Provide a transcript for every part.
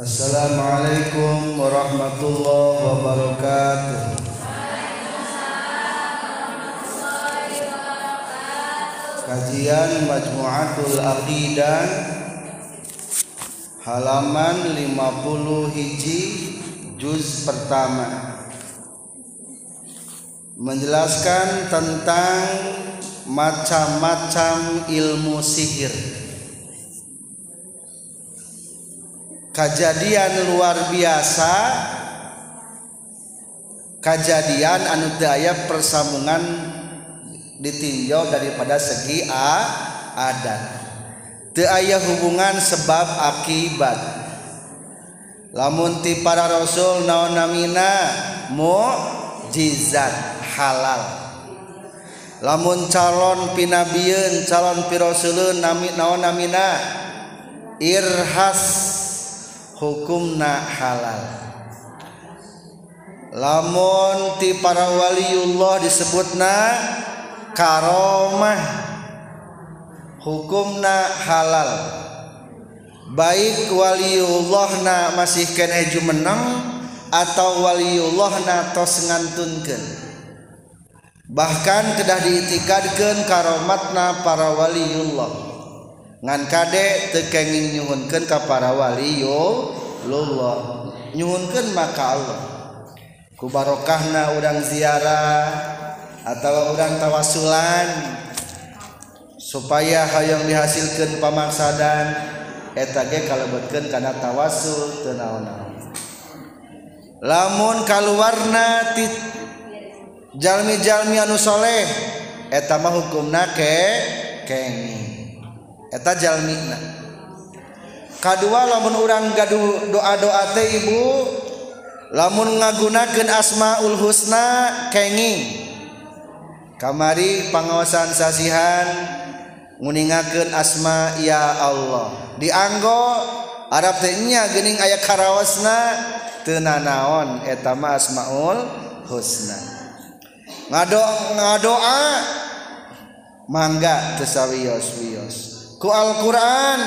Assalamualaikum warahmatullahi wabarakatuh. Kajian Majmu'atul Aqidah halaman 50 hiji juz pertama menjelaskan tentang macam-macam ilmu sihir. kejadian luar biasa Hai kejadian anudayak persbungan di Ti daripada segi adat the ayah hubungan sebab akibat lamuni para rasul naonamina mo jizat halal lamun calon pinabien calon Pirosulul na naomina irkhas hukumna halal lamun ti para waliullah disebutna karomah hukumna halal baik nak masih keneju menang atau nak tos ngantunkeun bahkan kedah diitikadkan karomatna para waliullah kadek te unkan parawali nyunkan makal kubarokahna udang ziara atau udang tawasulan supaya hal yang dihasilkan pemaksa dan etage kalau berken karena tawasu ten lamun kal warnatit Jami Jamiau saleleh etmah hukum nake ke 2 lamun oranguh doa-doate ibu lamun ngagunaken asmaul Husnakenging kamari pangosan sasihanmuningaken asma ya Allah dianggo adanya Gening aya Karawasna ten naon etama asmaul Husna ngado ngadoa mangga kesawi Yoswi Yoswi ku Quran,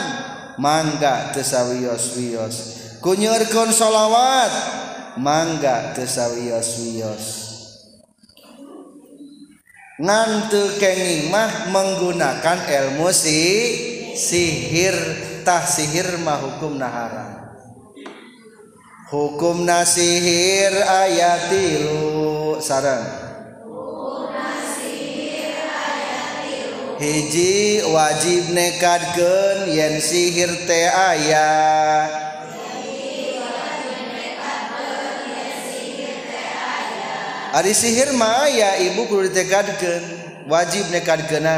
mangga tesawios-wios ku nyeurkeun sholawat mangga tesawios-wios ngantu kenging mah menggunakan ilmu si sihir tah sihir mah hukum nahara hukum nasihir ayat tilu sarang punyaji wajib nekat yen sihir te sihirmaya ya ibu ku wajib ne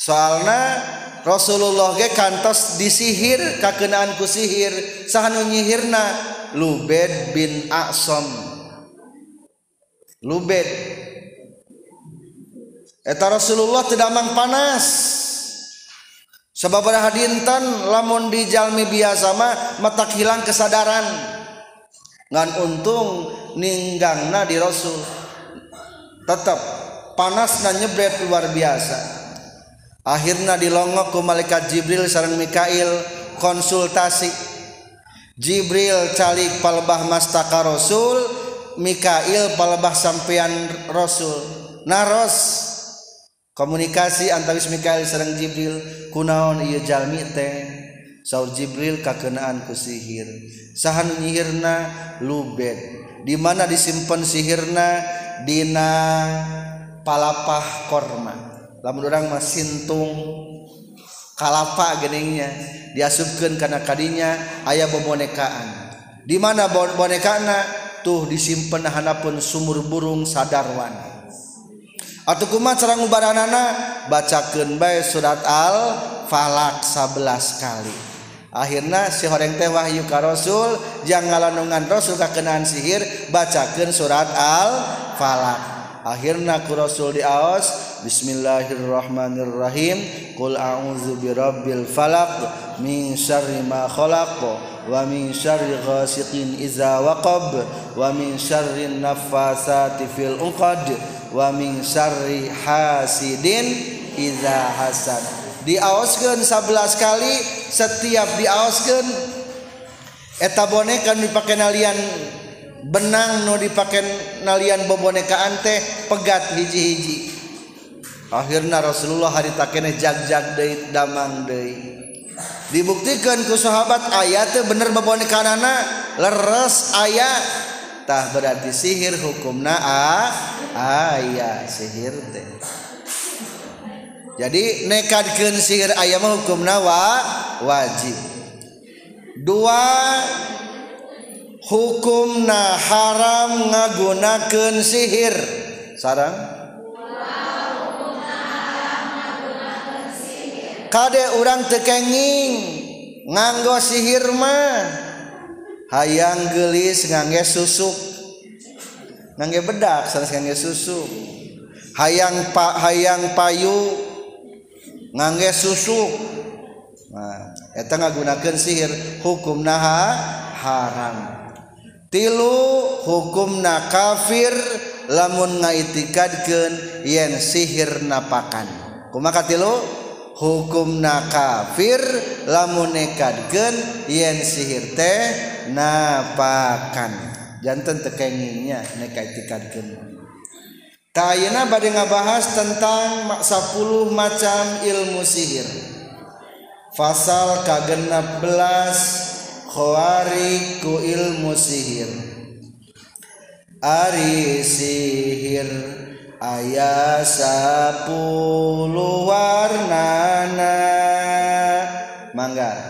soalna Rasulullah ke kantos di sihir kakenaanku sihir sah nu nyihirna lubed bin asom lubet Rasulullah tidakang panas sobab Ditan lamun dijalmi biasa metak hilang kesadaran ngan untung ninggang Nadi Rasulp panasnya nyebrepi luar biasa akhirnya dilongokku malaikat Jibril seorang Mikail konsultasi Jibril cari palbah mastaka Raul Mikail paleahh sampeyan Rasul naros komunikasi Anantas Mikail Serang Jibril Kunaonjalmite sau Jibril kekenaanku sihir sahan ngihirna Lubed dimana disimpen sihirna Dina palapah korma Ram orang Massintung kalapa genenya diasubkan karena tadinya ayaah pebonekaan dimana ba-boneka tuh disimpenhanapun sumur burung saddarwan. punyama Serangbaranana bacaakan bay surat al falak 11 kali akhirnya si goreng tewa yuka Rasul jangan ngalanungan rassul kekenan sihir bacaakan surat al falakhir Qu rasul dia Aos Bismillahirrohmanirrohimkulbil falapo wazawakqob wa Sharrin Nafaatifil Ukhod waming Syari Hasiddin Iza Hasan diaken 11 kali setiap diaken eta bonekan dipakai nalian benang no dipaken nalian peboneka an teh pegat biji-hiji akhirnya Rasulullah hari tak jakjak Damang dibuktikanku sahabat ayat tuh bener meboneka leres ayat yang berarti sihirkum naa aya sihir jadi nekat ke sihir ayam hukum nawa wajib dua hukum Nah haram ngagunaken sihir sa Kadek orang tekenging nganggo sihir man ayaang gelis nganggge susuk nganggge bedak susu hayang Pak hayang payu nganggge susu nga sihir hukum naha haram tilu hukum na kafir lamun ngakat gen yen sihir nakan maka tilu hukum na kafir lamunkat gen yen sihir teh napakan jantan tekengingnya nekai tikad Tayana badi ngabahas tentang 10 macam ilmu sihir Fasal kagenap belas Khawari ku ilmu sihir Ari sihir Ayah warnana Mangga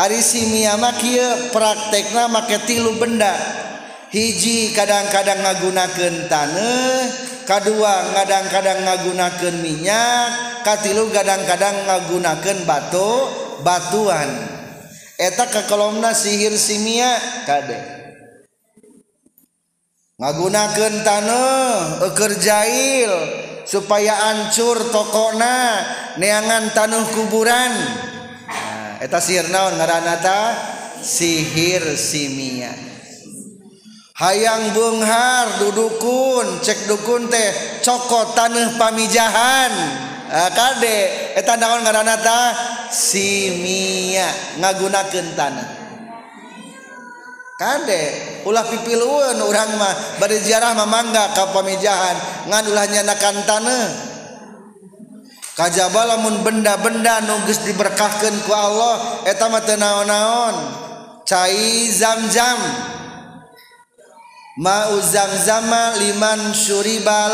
siiamak prak make tilu benda hiji kadang-kadang ngagunaken tane Ka2 kadang-kadang ngagunaken minyak ka tilu kadang-kadang ngagunaken batu batuan eta kekolomna sihir simia kadek ngagunaken tan kerjail supaya ancur tokona neangan tan kuburan. punya sirnaunnata sihir Simia hayang bunghar dudukun cek dukun teh coko tanah pamijahan kadean daunnata Simia ngagunaken kadek ulah pipi uma ziarah megga kau pamijahan ngadulahnya nakan tane. Kaj lamun benda-benda nugus diperkahahkanku Allah et naon-naon cair zamzam mau liman Suriba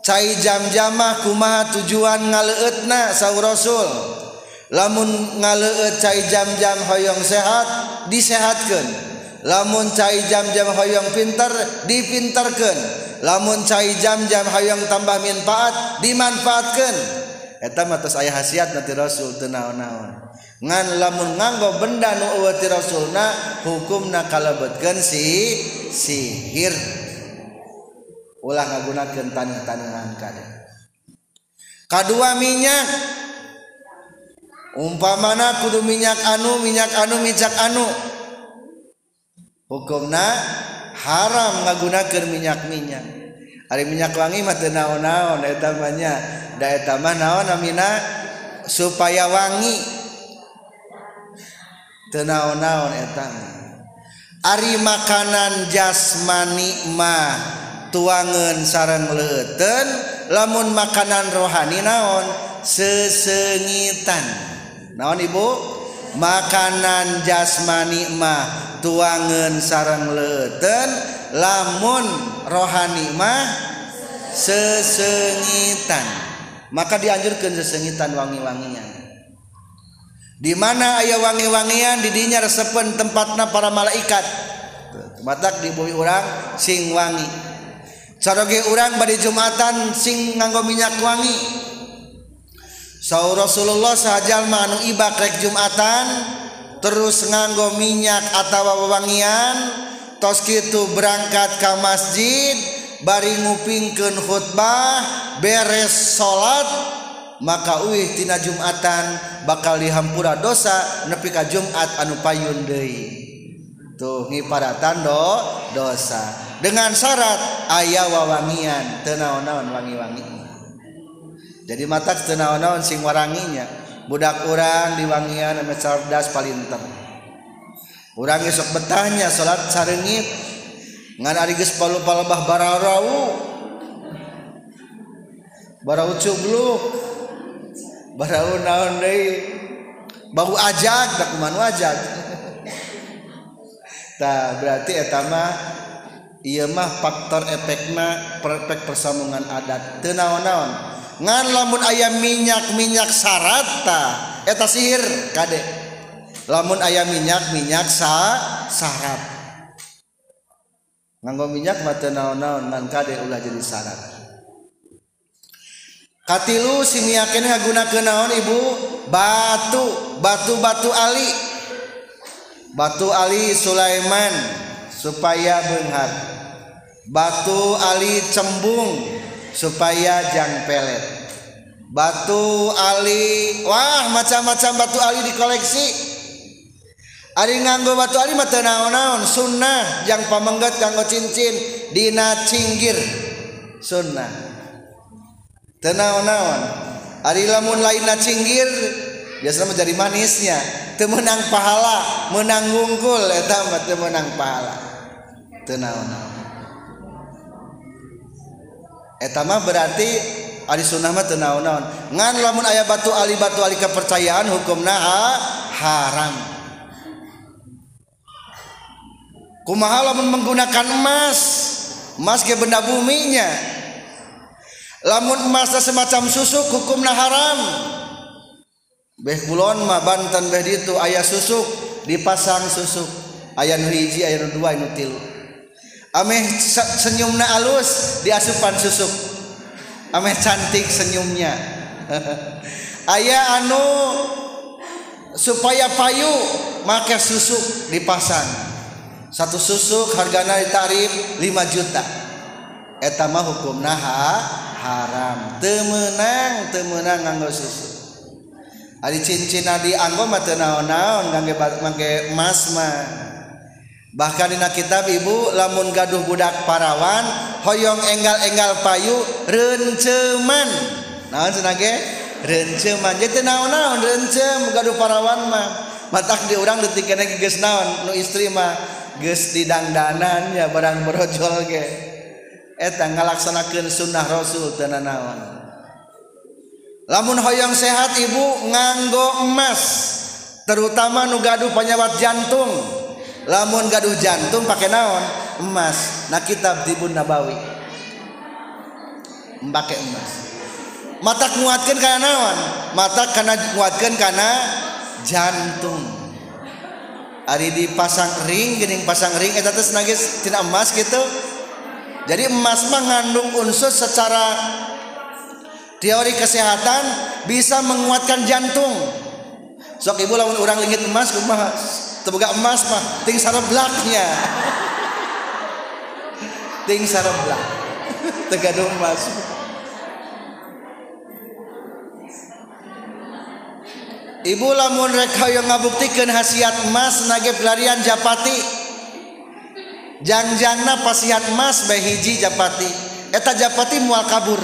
cair jamjamahku ma tujuan ngaleetna sau Raul lamun ngale cair jamjam hoyong sehat disehatatkan punya lamun ca jam- jamm hoyong pinter dippininterken lamun ca jam jam hoyyong tambah minfaat dimanfaatkan ayat rasul lamunnggo be rasul na si sihirngka2 minyak Umpa mana kudu minyak anu minyak anu minjak anu hukum nah haram nggak gungar minyak minyak hari minyak wangi na-naon ta supaya wangi tena-naon Ari makanan jasmanimah tuangan saran meten lamun makanan rohani naon sesennyitan naon Ibu makanan jasmanimah tuangan sarang leten lamun rohanimah sesengitan maka dianjurkan sesengitan wangi-wangian dimana ayo wangi-wangian didinyar sepen tempat nah para malaikat mataak dibui urang sing wangi sage urang bad Jumatan sing nganggo minyak wangi Rasulullah sajajalmanung Ibakrek Jumatan terus nganggo minyak atautawawewangian toski itu berangkat Ka masjid baringuingkenkhotbah beres salat maka Witina Jumatan bakal dihampura dosa nepika Jumat anu payyundaitungi para tanndo dosa dengan syarat ayah wawangian tenau-nawan wangi-wangi mata tena-naun sing waranginya budakukura diwangian cerdas paling kurang beok petanya salat saringgit pal aja wajah berartimah iamah faktor efek perfect persaman adat tenaun-naon lamun ayam minyak-minyaksyarata sihirdek lamun ayam minyakminyaksrat nganggo minyak baton-on jadisratkin Ha kenaon ibu batu batubatu Ali batu Ali Sulaiman supaya den batu Ali cembung supaya jang pelet batu Ali Wah macam-macam batu Ali di koleksi Ari nganggo batu Ali mata naon-naon sunnah yang pamenggat kanggo cincin dina cinggir sunnah tenaon-naon Ari lamun lain na cinggir biasanya menjadi manisnya temenang pahala menang wungkul eta temenang pahala tenaon-naon etama berarti Ali mah tenaun naon ngan lamun ayah batu ali batu ali kepercayaan hukum naa haram kumaha lamun menggunakan emas emas ke benda buminya lamun emasnya semacam susuk hukum nah haram beh kulon mah banten beh ditu ayah susuk dipasang susuk ayah nu hiji ayah nu dua Ameh senyum nah alus diasupan susuk Ameh cantik senyumnya aya anu supaya payu make susuk diang satu susuk harga natarib 5 juta etama hukum naha haram temenang temenang nganggo susu cincina digo naasma bahkan di kitab Ibu lamun gaduh budak parawan Hoong enggalengggal payurencemanwan dirang detik en isdangdanan ya baranganglakana sunnah rasul ten lamunhoyong sehat ibu nganggo emas terutama nugauh penyewat jantung lamun gaduh jantung pakai naon emas nah kitab bunda nabawi pakai emas mata kuatkan karena naon mata karena kuatkan karena jantung hari dipasang ring gening pasang ring itu terus nangis cina emas gitu jadi emas mengandung unsur secara teori kesehatan bisa menguatkan jantung sok ibu lawan orang lingit emas kumaha boga emas mah ting sareblaknya ting sareblak tega emas Ibu lamun rek yang ngabuktikeun hasiat emas nage pelarian japati. Jangjangna pasihat emas bae hiji japati. Eta japati mual kabur.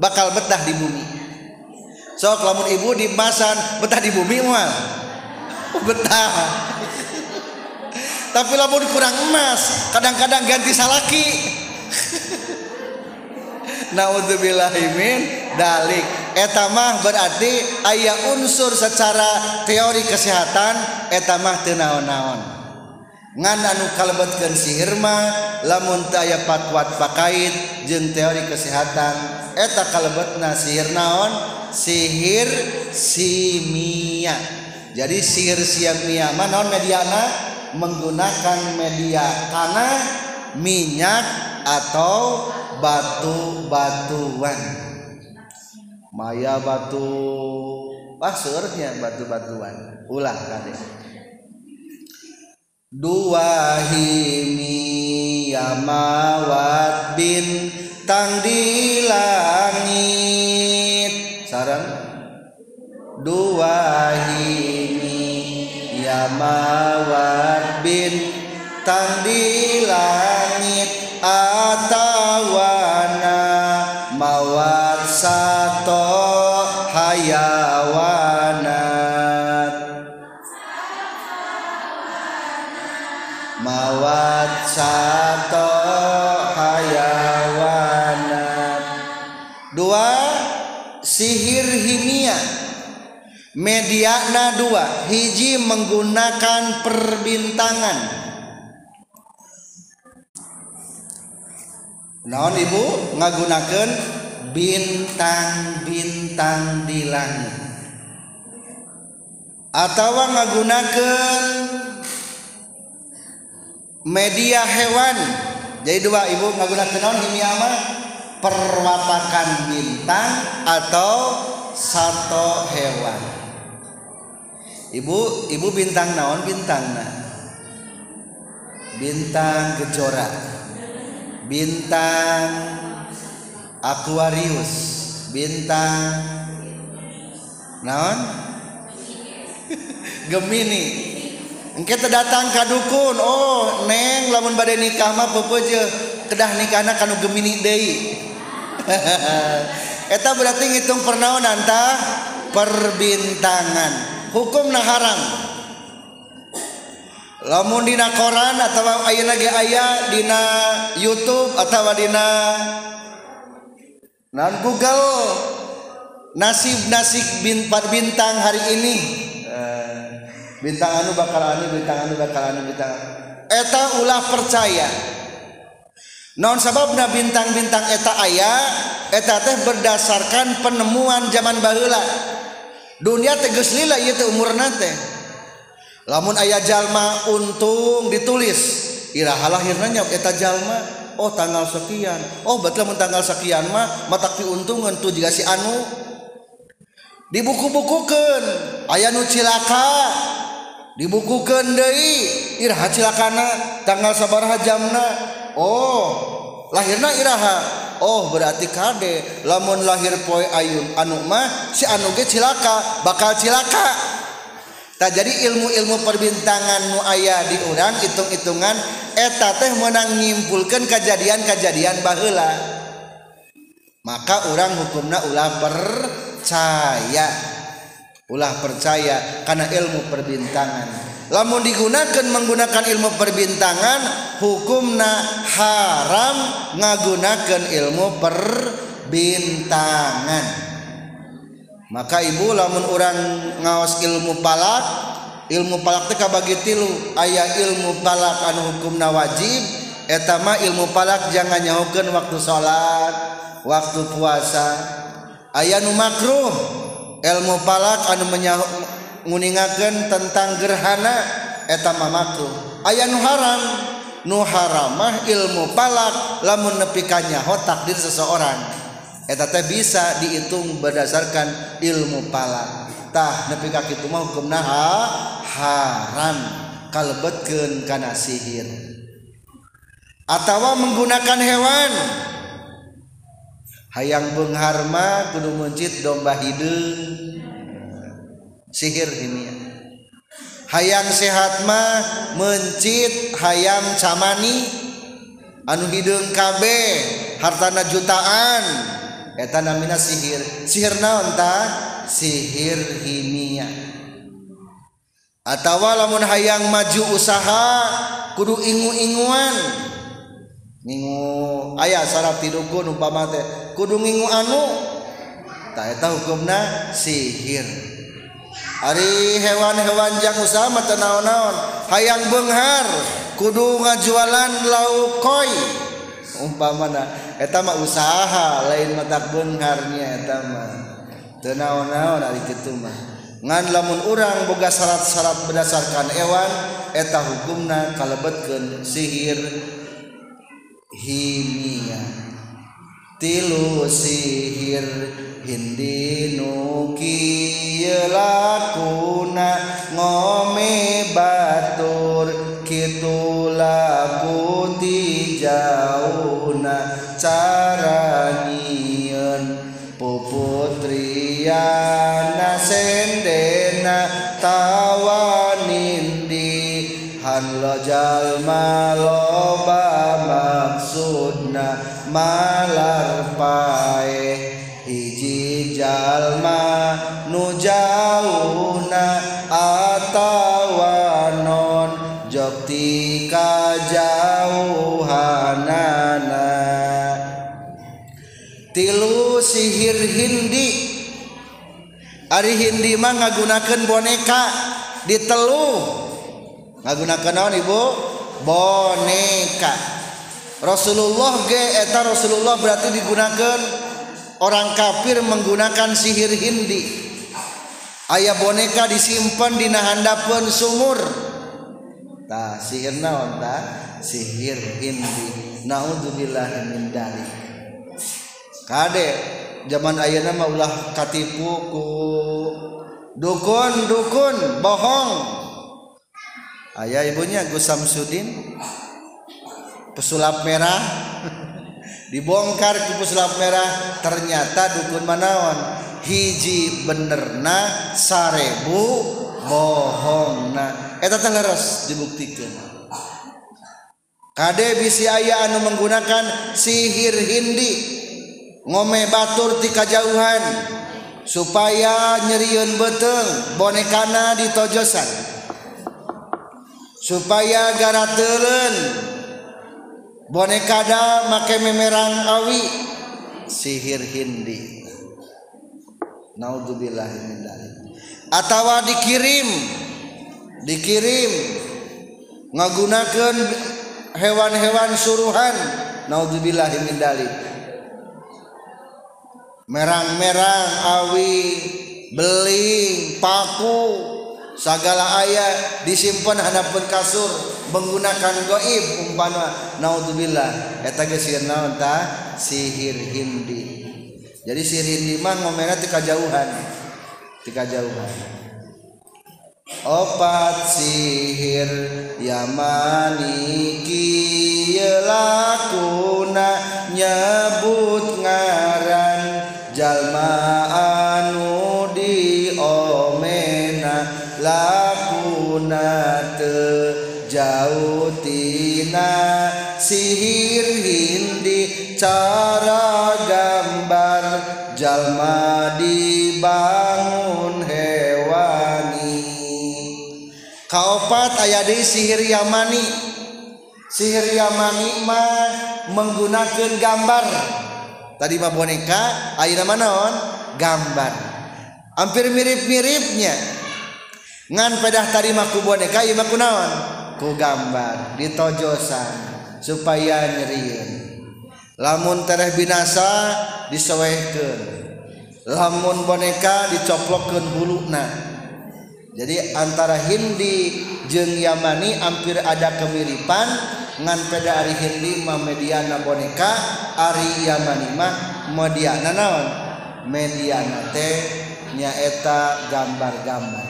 Bakal betah di bumi. Sok lamun ibu di masan betah di bumi mual betah tapi la mau dikurang emas kadang-kadang ganti salahki naudzubilminlik eta mah beadik ayaah unsur secara teori kesehatan eta mah naonnaon ngananu kalebet dan sihirma lamuntaya patwaat pakaiitjen teori kesehatan eta kalebet na sihirnaon sihir siia jadi sihir siang niama non mediana menggunakan media tanah minyak atau batu-batuan maya batu pasirnya batu-batuan ulah tadi dua himi yamawat bintang di langit dua ini ya mawar bin tang di langit atawana mawar satu hayawanat mawar satu mediana dua hiji menggunakan perbintangan naon ibu ngagunakan bintang-bintang di langit atau ngagunakan media hewan jadi dua ibu ngagunakan ini apa? perwatakan bintang atau satu hewan bu Ibu bintang naon bintang bintang kecoran bintang Aquarius bintang naon gemini mungkin terdatang ka dukun Oh neng la bad ni keminita berarti ngitung pernaontah perbintangan na haram lamun dina koran atau ayah lagi ayah dina YouTube atau dina nan Google nasib nasib bin par bintang hari ini eh, bintang anu bakal anu bintang anu bakal anu bintang anu. eta ulah percaya non sababna bintang-bintang eta ayah eta teh berdasarkan penemuan zaman bahula. dunia telila itu umur lamun ayah jalma untung ditulis Iaha lahirnanya kita Jalma Oh tanggal sekian Oh bemu tanggal sekian mah mata diuntung tuh juga si anu dibuku-buk ke ayanucilaka dibukukan dari Ihacilana tanggal sabarha jammna Oh lahirna Iha Oh berarti kadek lamon lahir poi aym anumah si anuge silaka bakal silaka tak jadi ilmu-ilmu perbintanganmu ayah diurang itung-itungan eta teh menang yimpulkan kejadian-kejadian bahla maka orang hukumnya Ulah percaya ulah percaya karena ilmu perbintanganmu mau digunakan menggunakan ilmu perbintangan hukumna haram ngagunaken ilmu perbintangan maka ibulahuran ngawas ilmu palak ilmu palak teka bagi tilu ayaah ilmu palak an hukum na wajib etama ilmu palak jangan nyahugen waktu salat waktu puasa ayaah mumakruh ilmu palak akan menyahukan Qmuninggen tentang gerhana etamaku ayaah nu haram Nuharamah ilmu palak lamun nepikannyakhotak di seseorang bisa diintung berdasarkan ilmu palatah nekak itu mau kenaha haram kalbetkenkana sihin atautawa menggunakan hewan hayang pengharma penuh mujid domba hid sihir hayang sehatmah mencit hayam Camani anu didung KB hartana jutaanmina sihir sihirtah sihir him atauwalapun hayang maju usaha kudu muaning aya saraf kuung anu hukum sihirnya hari hewan-hewanjang usaha tena-naon ayaang benhar kudu ngajualan la koi umpa mana et usaha lain letak Bengarnya tena-naonmah nganlamun orang buga syarat-syarat berdasarkan hewan etang hukuma kalebetkan sihir him tilu sihir hindiukilama Qu lojal makudna mallar paye ijijallma nuja atauwanon job ka jauhanana tilu sihir Hidi Ari hindi mahgunaken boneka ditellu gun naonbu boneka Rasulullah geeta Rasulullah berarti digunakan orang kafir menggunakan sihir hindi ayaah boneka disimpan diahanda pun sumur si sihir Kadek zaman ayanya maulahkatiku dukun dukun bohong ayah ibunya Gus Samsudin pesulap merah dibongkar ke pesulap merah ternyata dukun manawan hiji benerna sarebu bohongna eta teh dibuktikan kade bisi ayah anu menggunakan sihir hindi ngome batur ti kajauhan supaya nyeriun beteng bonekana ditojosan. tojosan aya gara teren bonekada makeme merahkawi sihir Hidi Nazubil Attawa dikirim dikirim ngagunakan hewan-hewan suruhan Naudzubillahli merah-merah awi beling papu. segala ayat disimpan hadapun kasur menggunakan goib umpama naudzubillah eta geus sieun naon ta sihir hindi jadi sihir hindi mah ngomena teu kajauhan teu kajauhan opat sihir yamaniki kieu lakuna nyebut ngaran jalma jauhtina sihir hindi cara gambarjallma di bangun hewani kafat aya di sihir Yamani sihir Yamanima menggunakan gambar tadi boneka air Manon gambar hampir mirip-miripnya. peddahtari maku boneka Imaknawan kugambar ditojjosan supaya nye lamun tereh binasa diswe ke lamun boneka dicoplok ke hulukna jadi antara hindi jeng Yamani hampir ada kemilipan nganpeda hari hindi memediana boneka Ari Yamanimak mediaon mediana teh nyaeta gambar-gambar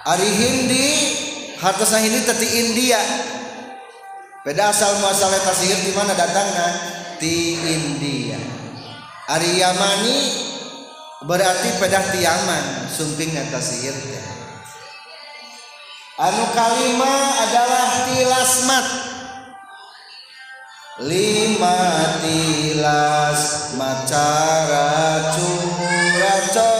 Ari Hidi hartah ini teti India pedasal masalah pashir dimana datang di India Aryamani berarti pedang kiaman sumping yang tas siirnya anu kalimah adalah hilasmatlima hilas cu wacang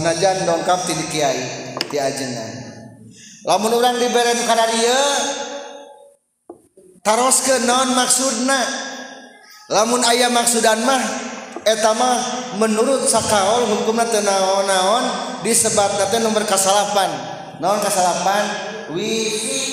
jan dongkap tidak Kyaiaje lamunlang kadar dia terus ke nonon maksudna lamun ayah maksudanmah etama menurut Saka hukum tenaon-naon disebabtata nomor kesalpan non kesalapan Wion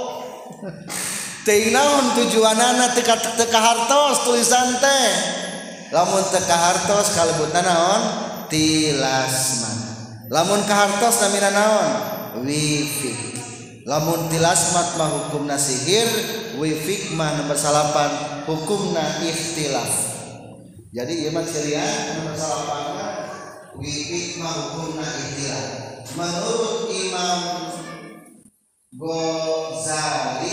Ting tujuan anak teka teka hartos tulisan teh. Lamun teka hartos kalau buat naon? Tilasman. Lamun ke hartos namina naon? Wifik. Lamun tilasmat mah hukumna sihir, wifik mah nomor salapan hukumna ikhtilaf. Jadi ieu mah ceria nomor salapan wifik mah hukumna ikhtilaf. Menurut Imam Ghazali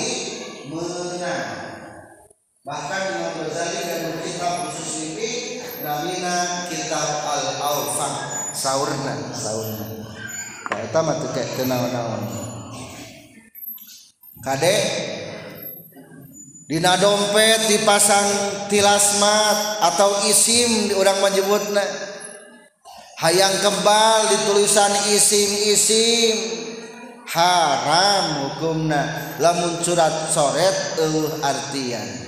Bahkan Imam Ghazali dan kitab khusus ini namina kitab al aufan saurna saurna. Nah, itu mah tuh kayak tenang-tenang. Kade Dina dompet dipasang tilasmat atau isim di orang menyebutnya hayang kebal ditulisan isim-isim haram hukumna lamun curat coret eueuh artian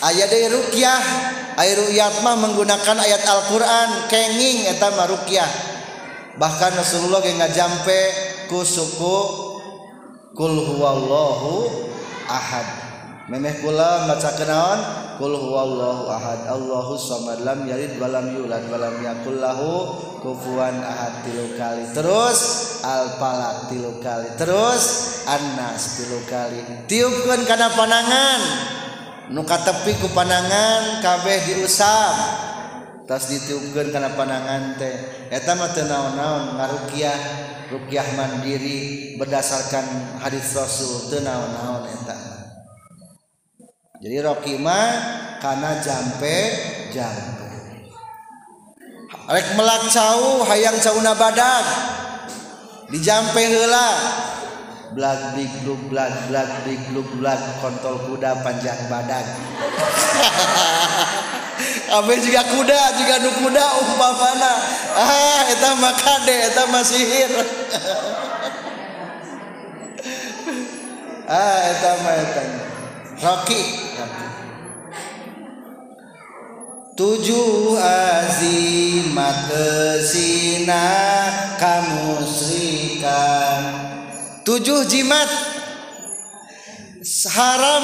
punya ayat ruqyah air Yatma menggunakan ayat Alqurankenging eta ma ruqyah bahkan Rasulullah yangjampe kusukuuad mem pulaon Allahu yaukali terus alpa tilukali terus anak spilu kali dikun karena panangan ngka tepi ke panangan kabeh dirusap tas ditung karena panangan tehyah ruqyah Mandiri berdasarkan hadits rasul tenna jadi Roima karena jampeuhrek me hayang sau badak dijape hela blag big blug blag blag big blug blag kontol kuda panjang badan Abe juga kuda juga nu kuda umpamana ah eta mah kade eta mah sihir ah eta mah eta Rocky tujuh azimat kesina kamu serikan jimat haram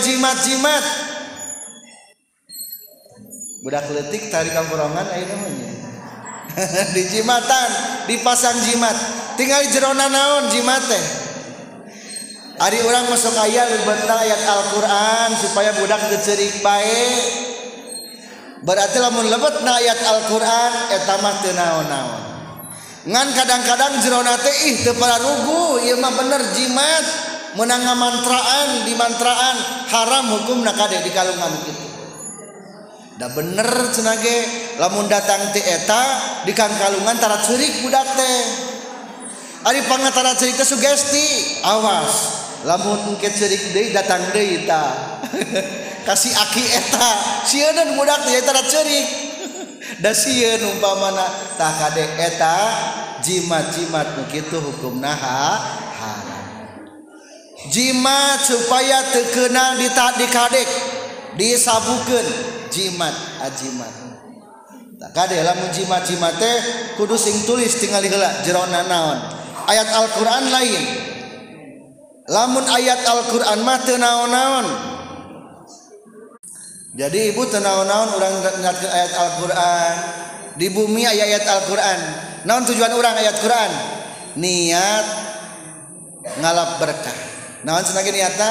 jimatjiatdaktikkur jimatan diang jimat tinggal jeron naon jimat hari orang musuh ayaah lebet na ayat Alquran supaya budakjeripae berartilah lebut na ayat Alquranetamati naon-naon kadang-kadang jero kepala lgu Ima bener jimat menanga mantraan di mantraan haram hukum na ka di kalungan ndak benercenage lamun datang tieta di Ka kalungantara cirik Budak A pantara cerita Sugesti Awas lamunrik datang De kasih akieta si mudacuri numpa tak jimat jimat hukum na jimat supaya terkenang diadik-adik disabuukan jimat ajimat tak jimat-jiate Kudus sing tulis tinggal gelak jeronnaon ayat Alquran lain lamun ayat Alquran mate naon-naon jadi ibu tena-naun orang ke ayat Alquran di bumi ayat Alquran naun tujuan orang ayat Quran niat ngalap berkah na semakin nita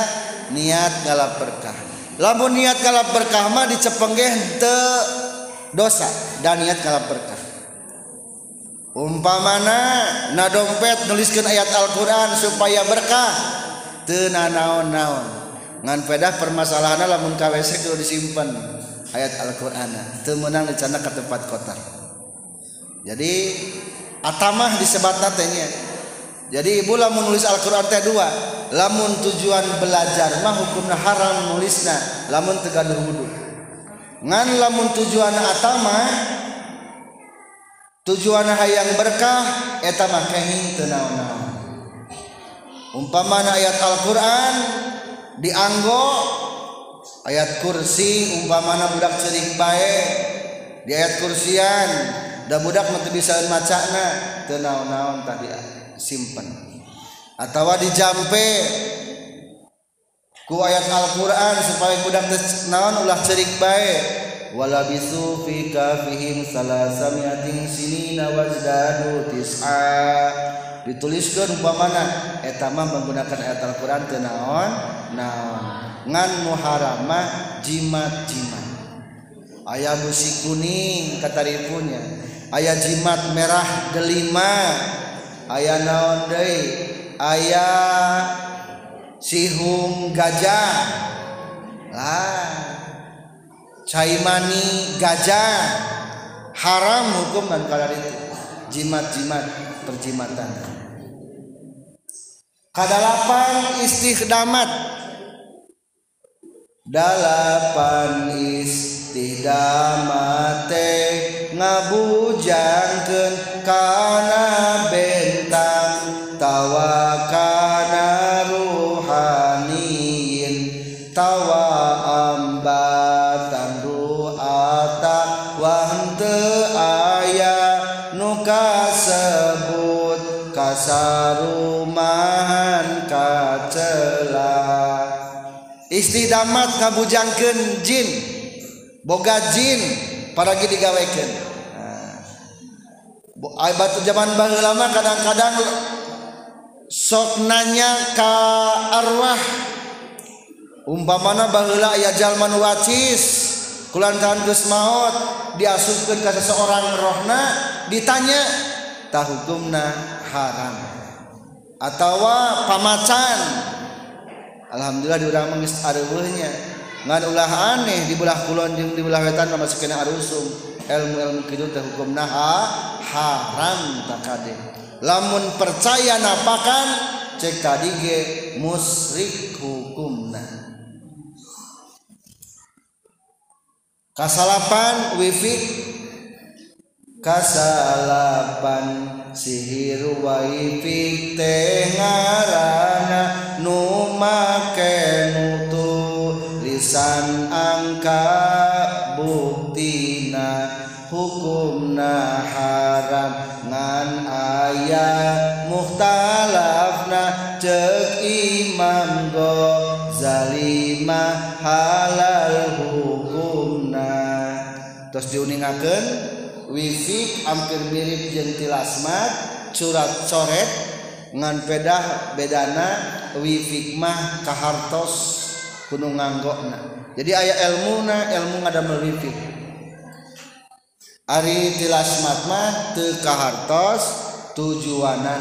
niat gal berkah lampu niat kalau berkahmah dicepenggen ke dosa dan niat kalau berkah Umpa mana Nadongpet nuliskan ayat Alquran supaya berkah tena naon-naun ngan pedah permasalahan lamun KWC itu disimpan ayat Al-Quran di sana ke tempat kotor jadi atamah disebat natenya jadi ibu lamun nulis Al-Quran teh dua lamun tujuan belajar mah hukumna haram nulisna lamun tegaduh wudu ngan lamun tujuan atamah tujuan hayang berkah eta mah kening teu naon ayat Al-Qur'an dianggo ayat kursi umpa mana mudadak cerik baike di ayat kursian dan mudahdak me bisa macana tenang-naun tadi ah, simpan atautawa di jampe ku ayat Alquran supaya udahun ulah cerik baikwalaabi Sufi kahim salahzaminawa dituliskan manaama menggunakan aya Alquran kenaon mumah jimatjiman aya musi kuning ketariribunya ayaah jimat merah delima aya naon ayaah siung gajah caimani gajah haram hukum dan kalau itu jimat-jiat yang cimatan adalahpan istih damat dalam panis tidak mate ngabujanken karena bentang tawakan punya damat kabujangken Jin bogajin paragi digawaikan zamanlama kadang-kadang sonanya kaarwah Umpa mana bah aya wacis bulanhandu maut diasuskan ke seorang rohna ditanya tahutumna Harram atautawa pamacan yang Alhamdulillah diurang mengis arwahnya ngan ulah aneh di belah kulon di belah wetan mah kena arusum ilmu ilmu kitu teh nah, haram takade lamun percaya napakan cek tadi ge musyrik hukumna kasalapan wifik kasalapan sihir wifik teh Kh Maketu lisan angka butina hukumnahararamngan ayah muhtana ce Imamgo zalima halal hukumna terus diuningakken Wifik hampir milik jetil lasmak curat-coret, Q ngan pedah bedana wifikmah kahartos gunung ngagokna jadi ayaah elmu nah ilmu ada meih Ari tilasmakma kahartos tujuanna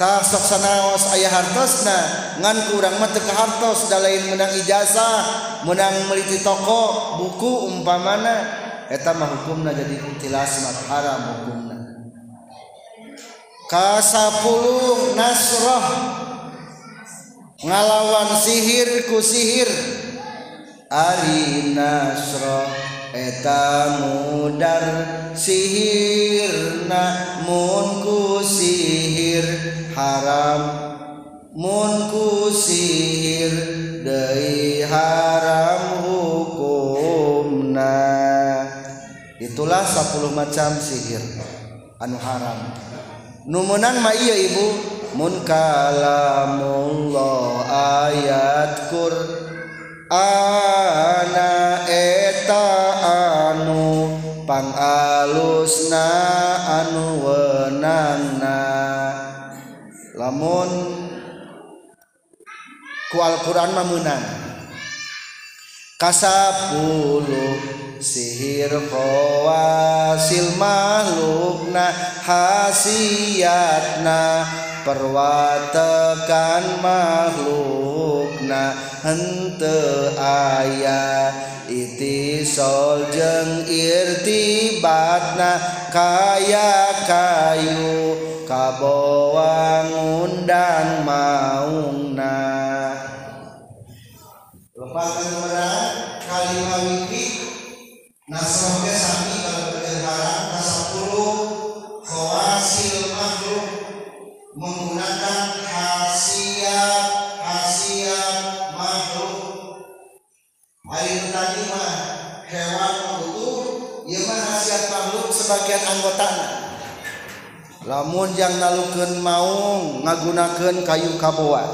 takksanaos ayah hartosna ngan kurang mate kehartos da lain menang ijazah menang meiti toko buku umpa mana etmah hukum na jadilasmak hukum 10 nasro ngalawan sihirku sihir Arinasro etang sihirmunku harammunkuhir dari haram hukum itulah satu macam sihir anu haram kita numunan mayiya ibukala ayatkur anaketa anupang alusna anu we lamun kualquran memunang kaspul Hai sihir poas hasil malukna hassiatna perwatekan makhlukna hente aya iti Soljeng irtibatna kay kayu kabowang ngundang mau Lamun yangnalukan mau ngagunake kayukabua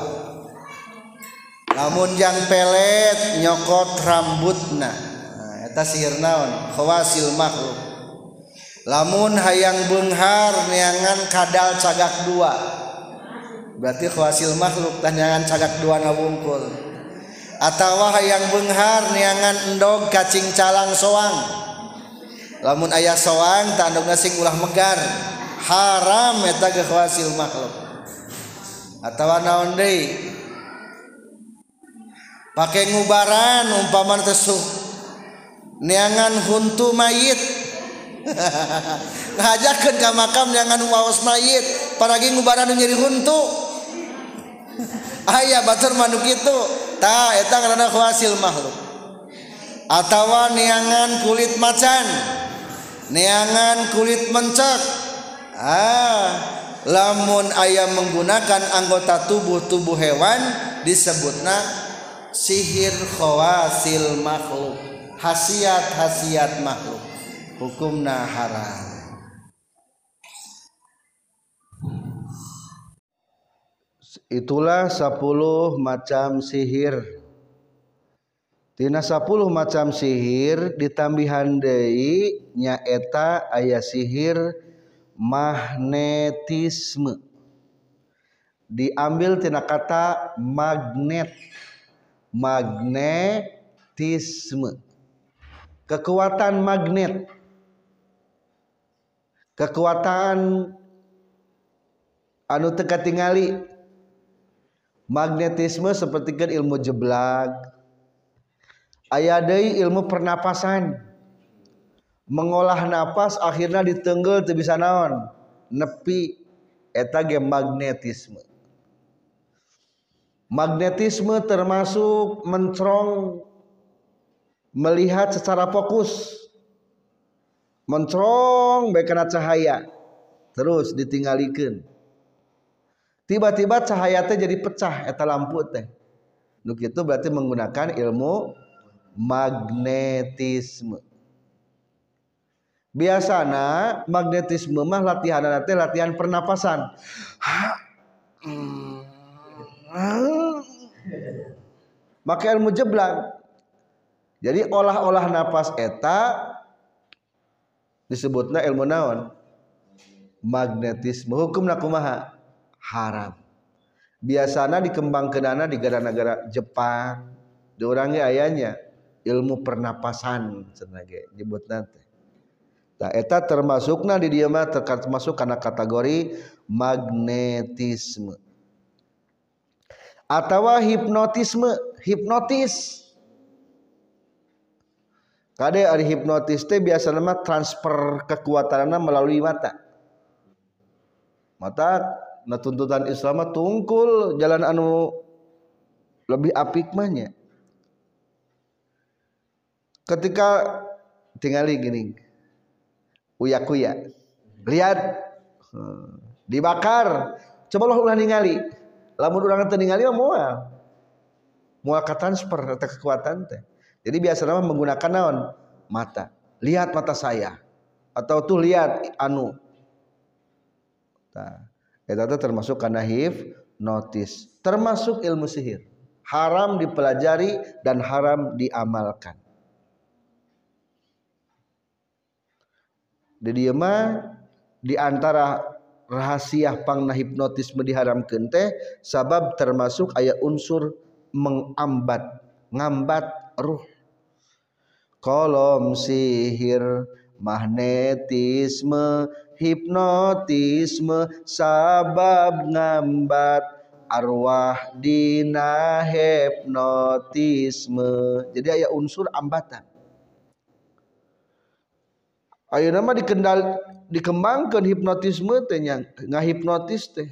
Lamun yang pelet nyokot rambutna si naonwail makhluk lamun hayang bunghar niangan kadal cgak dua berarti khawail makhluk tanyaangan ck dua naumkul atautawa hayangbunghar niangan ho kacing callang soang Lamun ayah sowan tandanya sing ulah megar. haramhasil makhluk pakai ngubaran umpaman tesuh niangan hunttu mayitja makam waos mayit parabaran nyeritu Ayah madu gitu karenahasil makhluk attawa niangan kulit macan niangan kulit mencak ah lamun ayam menggunakan anggota tubuh-tubuh hewan disebutna sihir khawasil makhluk khasiat-khasiat makhluk hukumna haram itulah 10 macam sihir Tina 10 macam sihir ditambihan Dei nyaeta ayah sihir magnetisme diambil tina kata magnet magnetisme kekuatan magnet kekuatan anu teka tingali magnetisme seperti kan ilmu jeblag ayah ilmu pernapasan mengolah nafas akhirnya ditenggel tuh bisa naon nepi etage magnetisme magnetisme termasuk mencrong, melihat secara fokus mencrong baik kena cahaya terus ditinggalikan tiba-tiba cahaya teh jadi pecah eta lampu teh nuk itu berarti menggunakan ilmu magnetisme biasana magnetisme mah latihan nanti latihan pernapasan maka ilmu jeblang jadi olah-olah napas eta disebutnya ilmu naon magnetisme hukum nakumaha haram biasana kenana di negara-negara Jepang di orangnya ayahnya ilmu pernapasan Sebenarnya nyebut nanti Nah, eta termasukna di dia mah termasuk karena kategori magnetisme. atau hipnotisme, hipnotis. Kade ari hipnotis teh biasanya mah transfer kekuatanana melalui mata. Mata na tuntutan Islam tungkul jalan anu lebih apik mahnya. Ketika tinggali gini, Kuya kuya lihat dibakar coba lo ulah ningali lamun urang teu ningali mah moal moal ka transfer atau kekuatan teh jadi biasa nama menggunakan naon mata lihat mata saya atau tuh lihat anu nah, itu termasuk hif notice termasuk ilmu sihir haram dipelajari dan haram diamalkan di dia mah di antara rahasia pangna hipnotisme diharamkeun teh sabab termasuk ayat unsur mengambat ngambat ruh kolom sihir magnetisme hipnotisme sabab ngambat arwah dina hipnotisme jadi ayat unsur ambatan Ayo nama dikendal dikembangkan hipnotisme teh yang ngahipnotis teh.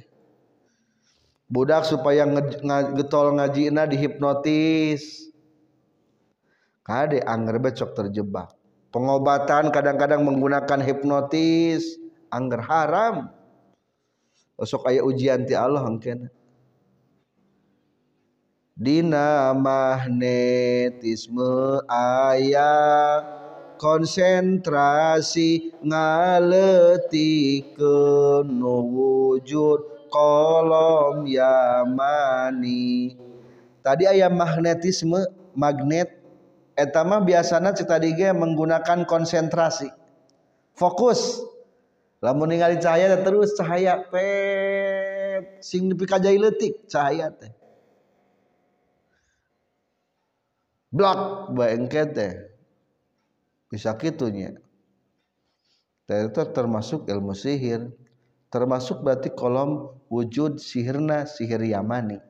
Budak supaya nge, nge, getol ngaji na dihipnotis. Kade anger becok terjebak. Pengobatan kadang-kadang menggunakan hipnotis, anger haram. Besok aya ujian ti Allah mungkin Dina magnetisme ayah konsentrasi ngaletikeun nu wujud kolom yamani tadi ayam magnetisme magnet etama biasanya cita dige menggunakan konsentrasi fokus lamun ningali cahaya terus cahaya pet sing nepi ka letik cahaya teh blok bengket teh bisa kitunya itu termasuk ilmu sihir termasuk berarti kolom wujud sihirna sihir yamani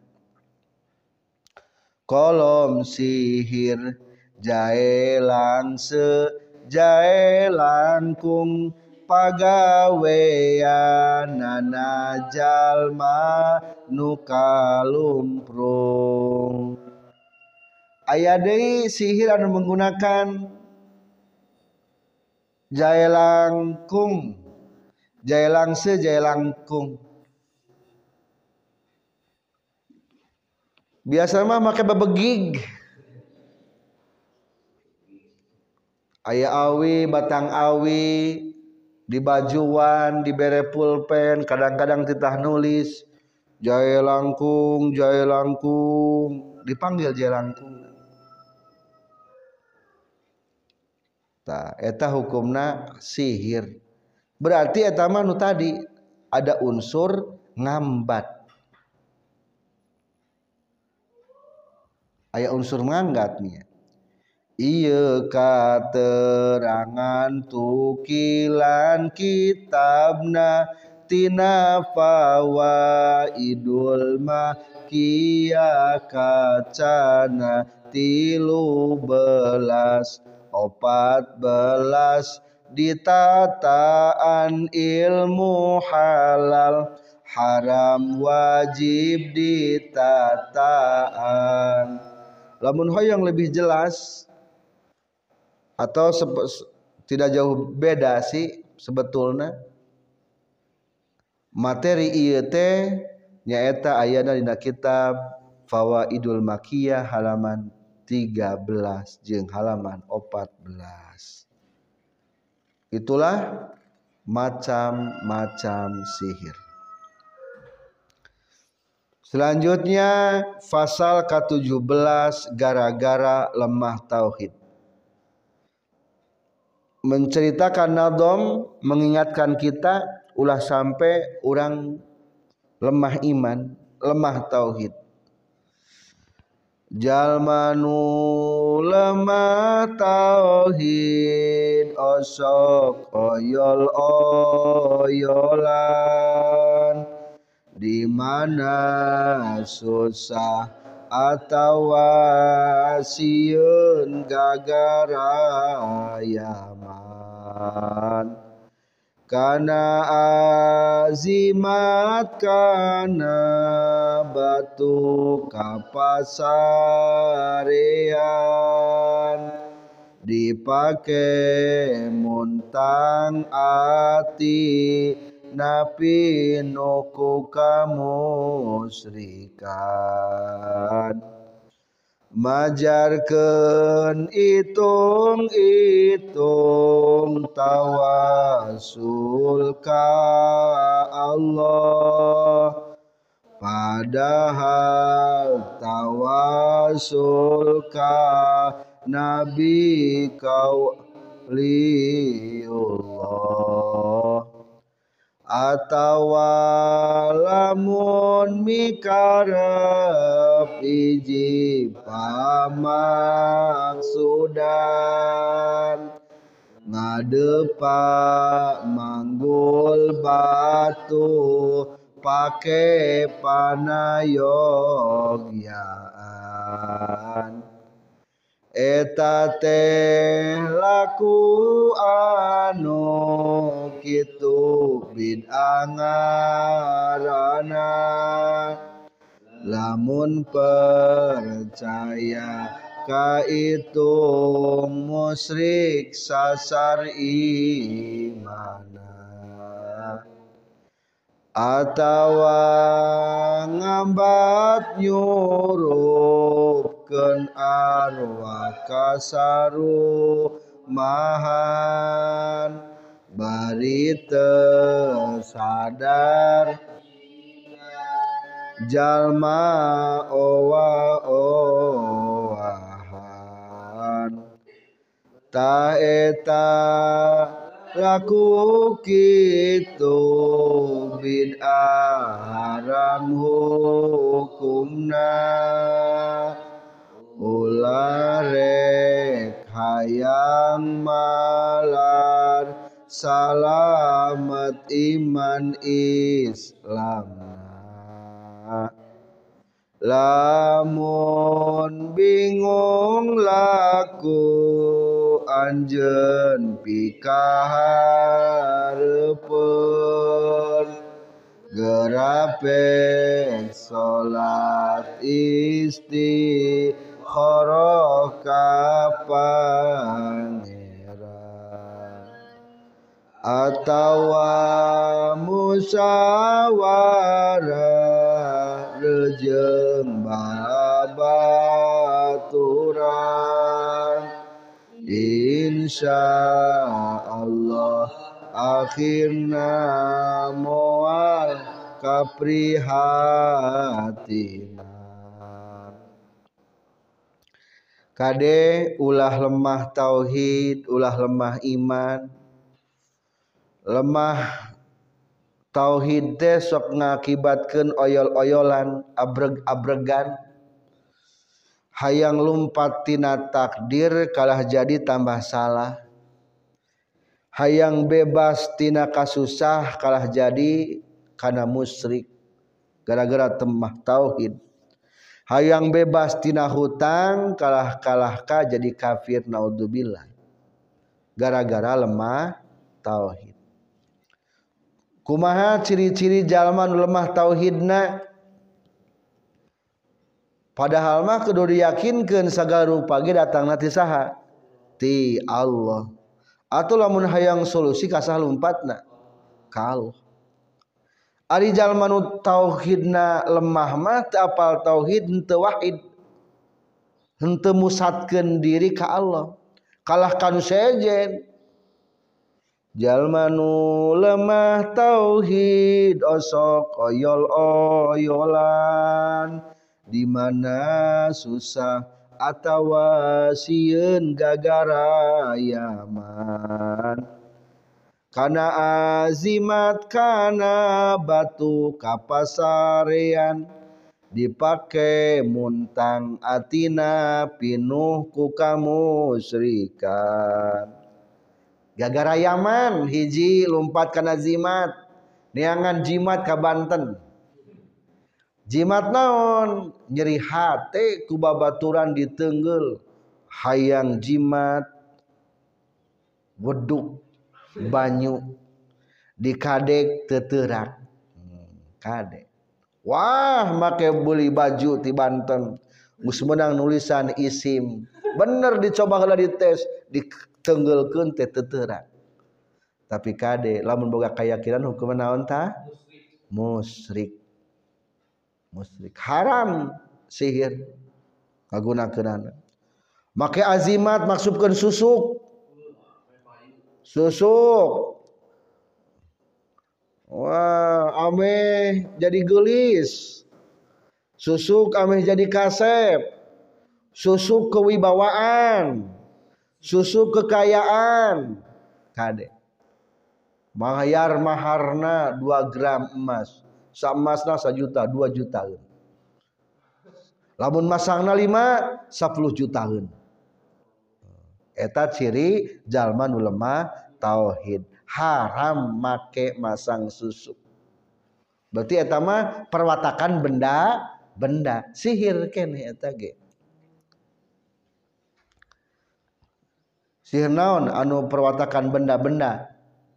kolom sihir jaelan se jaelan kung pagawean nana jalma nukalumprung ayah dari sihir anu menggunakan Jaelangkung, langkung Jaelangkung. langse langkung Biasa mah make babegig Ayah awi, batang awi, di bajuan, di bere pulpen, kadang-kadang titah nulis. Jaelangkung, langkung, langkung, dipanggil Jaelangkung. langkung. Ta, eta hukumna sihir. Berarti eta mah nu tadi ada unsur ngambat. Aya unsur nih. Ya. Iya katerangan tukilan kitabna tina fawa idul makia kacana tilu belas opat belas ditataan ilmu halal haram wajib ditataan lamun hoyong lebih jelas atau tidak jauh beda sih sebetulnya materi IET nyaeta ayana dina kitab Fawaidul Makiyah halaman 13 jeng halaman 14 itulah macam-macam sihir Selanjutnya pasal ke-17 gara-gara lemah tauhid. Menceritakan nadom mengingatkan kita ulah sampai orang lemah iman, lemah tauhid jalmanu lemah tauhid osok oyol oyolan di mana susah atau siun gagara yaman Kana azimat kana batu kapasarian dipakai muntang ati napi nuku kamu serikan majarkan itung-itung tawasul ka Allah padahal tawasul ka Nabi kau liul Atawalamun lamun mikarep iji sudan ngadepa manggul batu pake panayogyaan eta teh laku anu kitu bid'angarana Lamun percaya itu musrik sasar imana atawa ngambat nyurupkan arwah kasaru mahan bari sadar jalma owa owahan ta eta laku kitu haram hukumna ularek hayang malar Salamat iman Islam, Lamun bingung laku anjen pikaharepen Gerapen sholat istiqoroh kapan atawa musawara rejeng babaturan insya Allah akhirna moal kaprihatina Kade ulah lemah tauhid, ulah lemah iman, lemah tauhid teh sok ngakibatkeun oyol-oyolan abreg-abregan hayang lumpat tina takdir kalah jadi tambah salah hayang bebas tina kasusah kalah jadi kana musyrik gara-gara temah tauhid hayang bebas tina hutang kalah kalahkah jadi kafir naudzubillah gara-gara lemah tauhid punya ciri-ciri jalan lemah tauhidna padahal mah diyakinkan segaru pagi datang naaha di Allah ataulah yang solusi kasal kalauhidna lemahal tauhid muatkan diri ke Allah kalahkan se Jalmanu lemah tauhid osok oyol oyolan dimana susah atawa sieun gagara yaman kana azimat karena batu kapasarean dipakai muntang atina pinuh ku kamu serikan gaga Yaman hiji lumpak karena jimmat niangan jimat ka Banten jimat naon nyeri hati kubabaturan ditenggel hayang jimat wedhu banyu dikadek tekdek hmm, Wah maka beli baju di Banten Gusmenang nulisan isim bener dicobalah di tes dikasi tenggelkeun teh teuteuran tapi kade lamun boga keyakinan hukuman naon tah musyrik musyrik haram sihir kagunakeunana make azimat maksudkeun susuk susuk Wah, ame jadi gelis. Susuk ame jadi kasep. Susuk kewibawaan susu kekayaan kade mahar maharna dua gram emas samasna sejuta satu juta lamun masangna lima sepuluh juta eta ciri jalma nu lemah tauhid haram make masang susu berarti eta mah perwatakan benda benda sihir kene eta ge sihir anu perwatakan benda-benda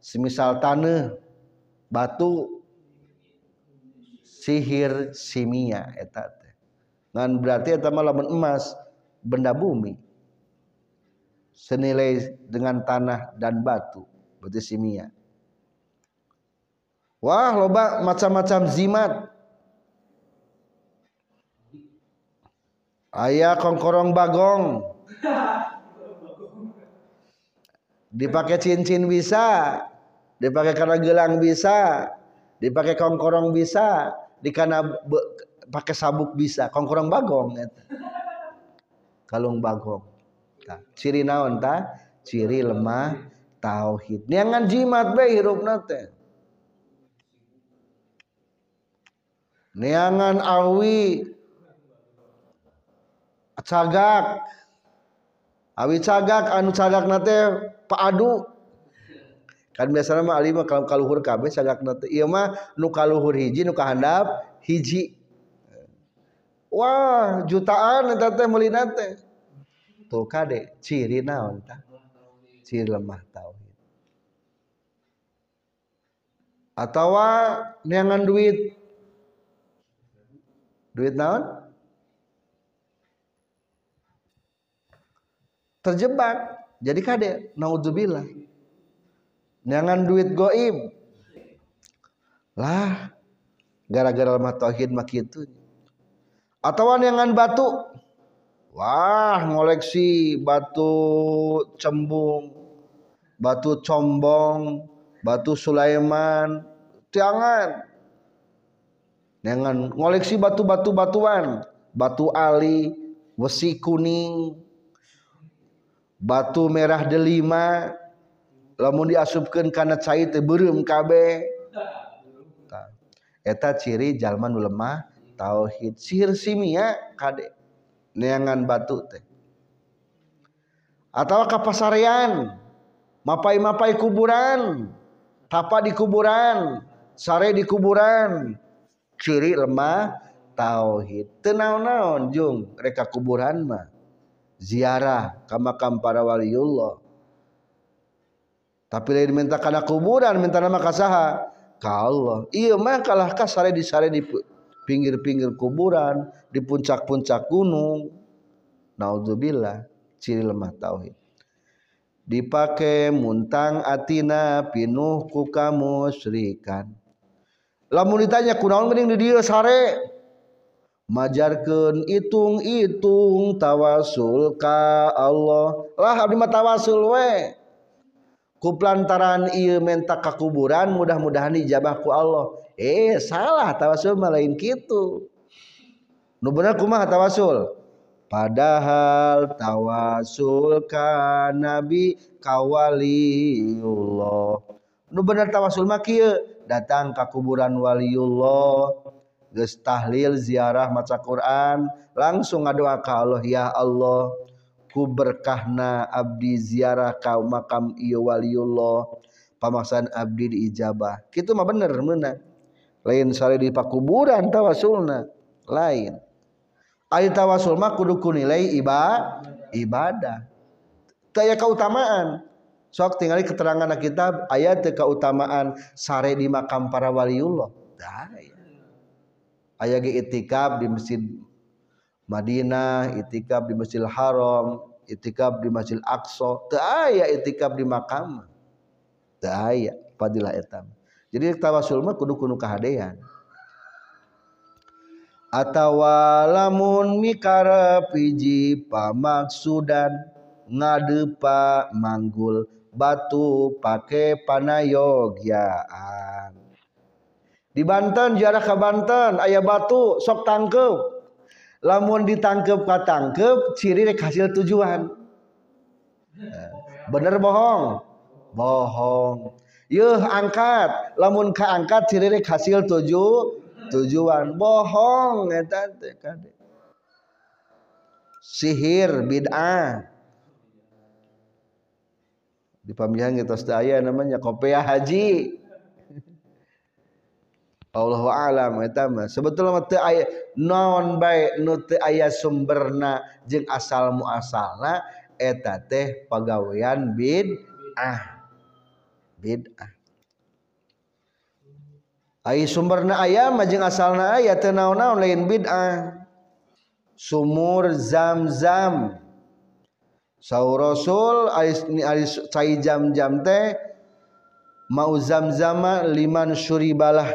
semisal tanah batu sihir simia eta teh ngan berarti eta mah lamun emas benda bumi senilai dengan tanah dan batu berarti simia wah loba macam-macam zimat ayah kongkorong bagong dipakai cincin bisa dipakai karena gelang bisa dipakai kongkorong bisa di karena pakai sabuk bisa kongkorong bagong gitu. kalung bagong nah, ciri naon ta ciri lemah tauhid niangan jimat be hirup nate niangan awi cagak awi cagak anu cagak nate padu kan biasanya mah alim kalau kaluhur kabeh sagakna teh ieu mah nu kaluhur hiji nu kahandap hiji wah jutaan eta teh meulina teh tuh kade ciri naon tah ciri lemah tauhid atau neangan duit duit naon terjebak jadi kade naudzubillah jangan duit goib lah gara-gara lemah tauhid mak itu atau jangan batu wah ngoleksi batu cembung batu combong batu Sulaiman jangan jangan ngoleksi batu-batu batuan batu ali besi kuning batu merah delima lamun diasupkan karena cair teberem KB eta ciri jaman lemah tauhid sihir simia kade neangan batu teh atau kapasarian, mapai-mapai kuburan tapa di kuburan sare di kuburan ciri lemah tauhid tenau naon jung reka kuburan mah ziarah ke makam para waliullah tapi lain minta kana kuburan minta nama kasaha ka Allah iya mah kalah kasare di sare di pinggir-pinggir kuburan di puncak-puncak gunung naudzubillah ciri lemah tauhid dipakai muntang atina pinuh ku kamu serikan lamun ditanya kunaon mending di dia sare majarkan itung-itung tawasul ka Allah lah abdi mata tawasul we ku plantaran ieu menta ka kuburan mudah-mudahan dijabah ku Allah eh salah tawasul mah lain kitu nu bener kumaha tawasul padahal tawasul ka nabi kawaliullah nu bener tawasul mah datang ka kuburan waliullah geus tahlil ziarah maca Quran langsung ngadoa ka Allah ya Allah ku berkahna abdi ziarah ka makam ieu waliullah pamaksan abdi diijabah kitu mah bener meunang lain sare di pakuburan tawasulna lain ari tawasul mah kudu ku nilai iba ibadah taya keutamaan sok tinggali keterangan kitab ayat keutamaan sare di makam para waliullah nah, aya ge itikaf di Masjid Madinah, itikaf di Masjidil Haram, itikaf di Masjid Aqsa, teu aya itikaf di makam. Teu aya fadilah etam. Jadi tawasul mah kudu kudu kahadean. Atawa lamun mikara piji pamaksudan ngadepa manggul batu pake panayogyaan di Banten jarak ke Banten ayah batu sok tangkep lamun ditangkep ka tangkep ciri rek hasil tujuan eh, bener bohong bohong yuh angkat lamun angkat, ciri rek hasil tuju tujuan bohong sihir bid'ah di pamihan kita sedaya namanya kopiah haji lam sebetulon baik aya sumbernang asalmu aseta pegawaian sumberna ayam majeng asal aya ten lain sumur zamzam sau Raulzam teh mau zam zamanma liman Suribalah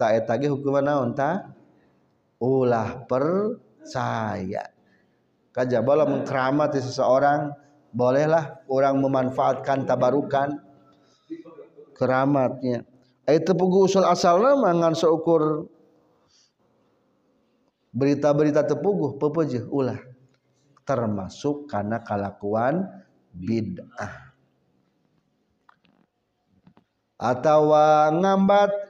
tak etage hukuman naon ta ulah percaya kajabala mengkeramati seseorang bolehlah orang memanfaatkan tabarukan keramatnya itu pugu usul asal nama ngan seukur berita-berita tepuguh pepejuh ulah termasuk karena kalakuan bid'ah atau ngambat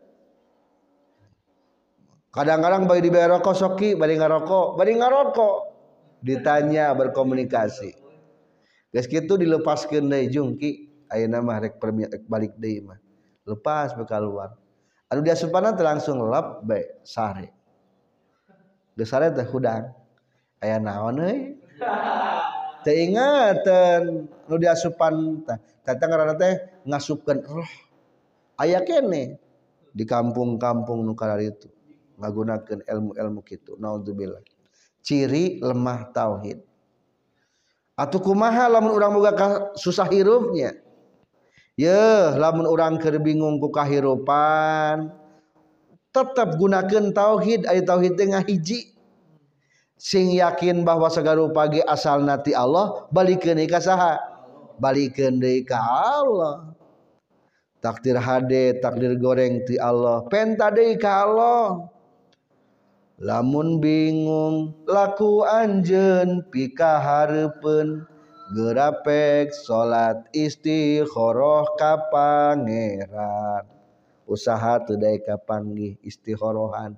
kadang-kadang bagi dibayar rokok soki bari ngarokok bari ngarokok ditanya berkomunikasi guys gitu dilepaskan dari jungki ayeuna nama rek balik deui mah lepas luar anu dia supana teh langsung lap bae sare geus sare teh hudang aya naon euy teh ingatan anu dia supan teh tata ngaranna teh ngasupkeun roh aya kene di kampung-kampung nu itu gunakan ilmu-elmu gituudzubil ciri lemah tauhid Atku mahal lamu gakak susah hirufnya ya lamunrangker bingung kukahhirupan tetap gunakan tauhid air tauhid Ten hiji sing yakin bahwa segar up pagi asal nati Allah balik ke kas balik Allah takdir hadD takdir gorengti Allah penta kalau lamun bingung laku anjen pika harpen gerapek salat istikharah kapangeran pangeran usaha tedai kapanggih istikharohan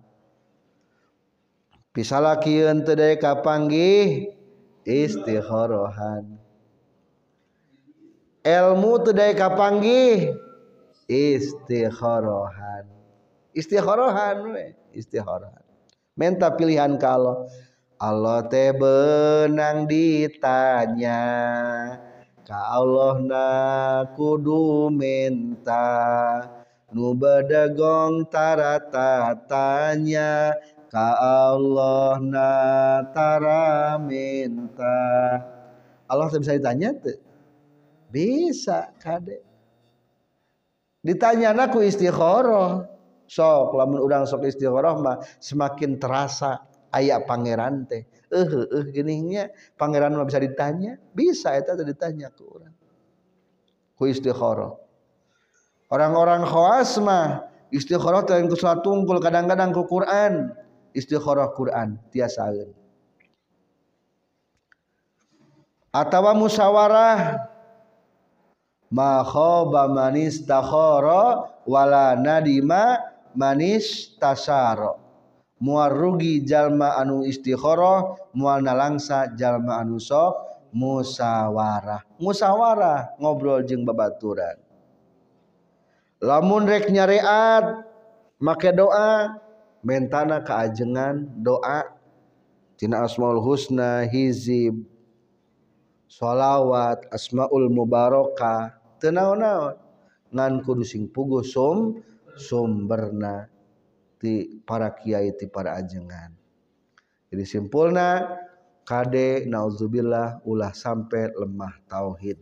pisalakian tedai kapanggih istikharohan ilmu tedai kapanggih istikharohan isti horohan menta pilihan ke Allah Allah teh benang ditanya ka Allah na kudu minta nu bedegong taratatanya ka Allah na tara minta Allah teh bisa ditanya tuh bisa kade ditanya aku istikharah sok lamun urang sok istighoroh mah semakin terasa ayah pangeran teh eh uh, eh uh, geningnya pangeran mah bisa ditanya bisa itu ditanya ke orang ku istighoroh orang-orang khawas mah istighoroh teh ku tungkul kadang-kadang ku Quran istighoroh Quran tiasa atau musawarah ma khaba man istakhara wala nadima Kh manis tasaro Mu rugi jalma anu istighro muaalna langsa jalma anu musawarah muyawarah ngobrol jeng bababaturan lamunreknya Riat make doamentana keajengan doa Cina asma Husna hizimsholawat asmaul mubaroka tenana ngankudu sing pugussum, sumberrna para Kiaiiti para ajengan jadi simpulna Kdek naudzubillah ulah sampai lemah tauhid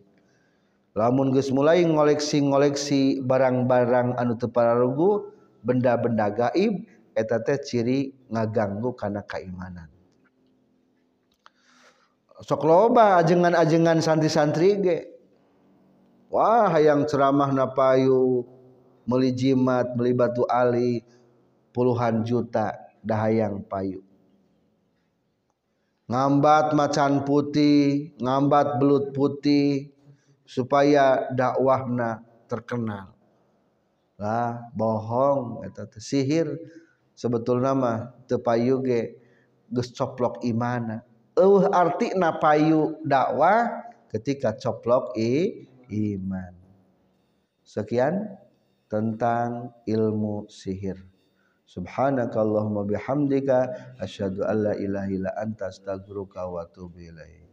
namunmun guys mulai ngooleksi ngooleksi barang-barang anu paragu benda-benda gaib eteta ciri ngaganggu karena keimanan sok loba ajengan-ajengan Santi-santri ge Wah yang ceramah napayu kita meli jimat meli batu ali puluhan juta dahayang payu ngambat macan putih ngambat belut putih supaya dakwahna terkenal lah bohong eta sihir teu payu tepayuge geus coplok imana eueuh arti payu dakwah ketika coplok i iman sekian tentang ilmu sihir. Subhanakallahumma bihamdika asyhadu an la ilaha illa anta astaghfiruka wa atubu ilaik.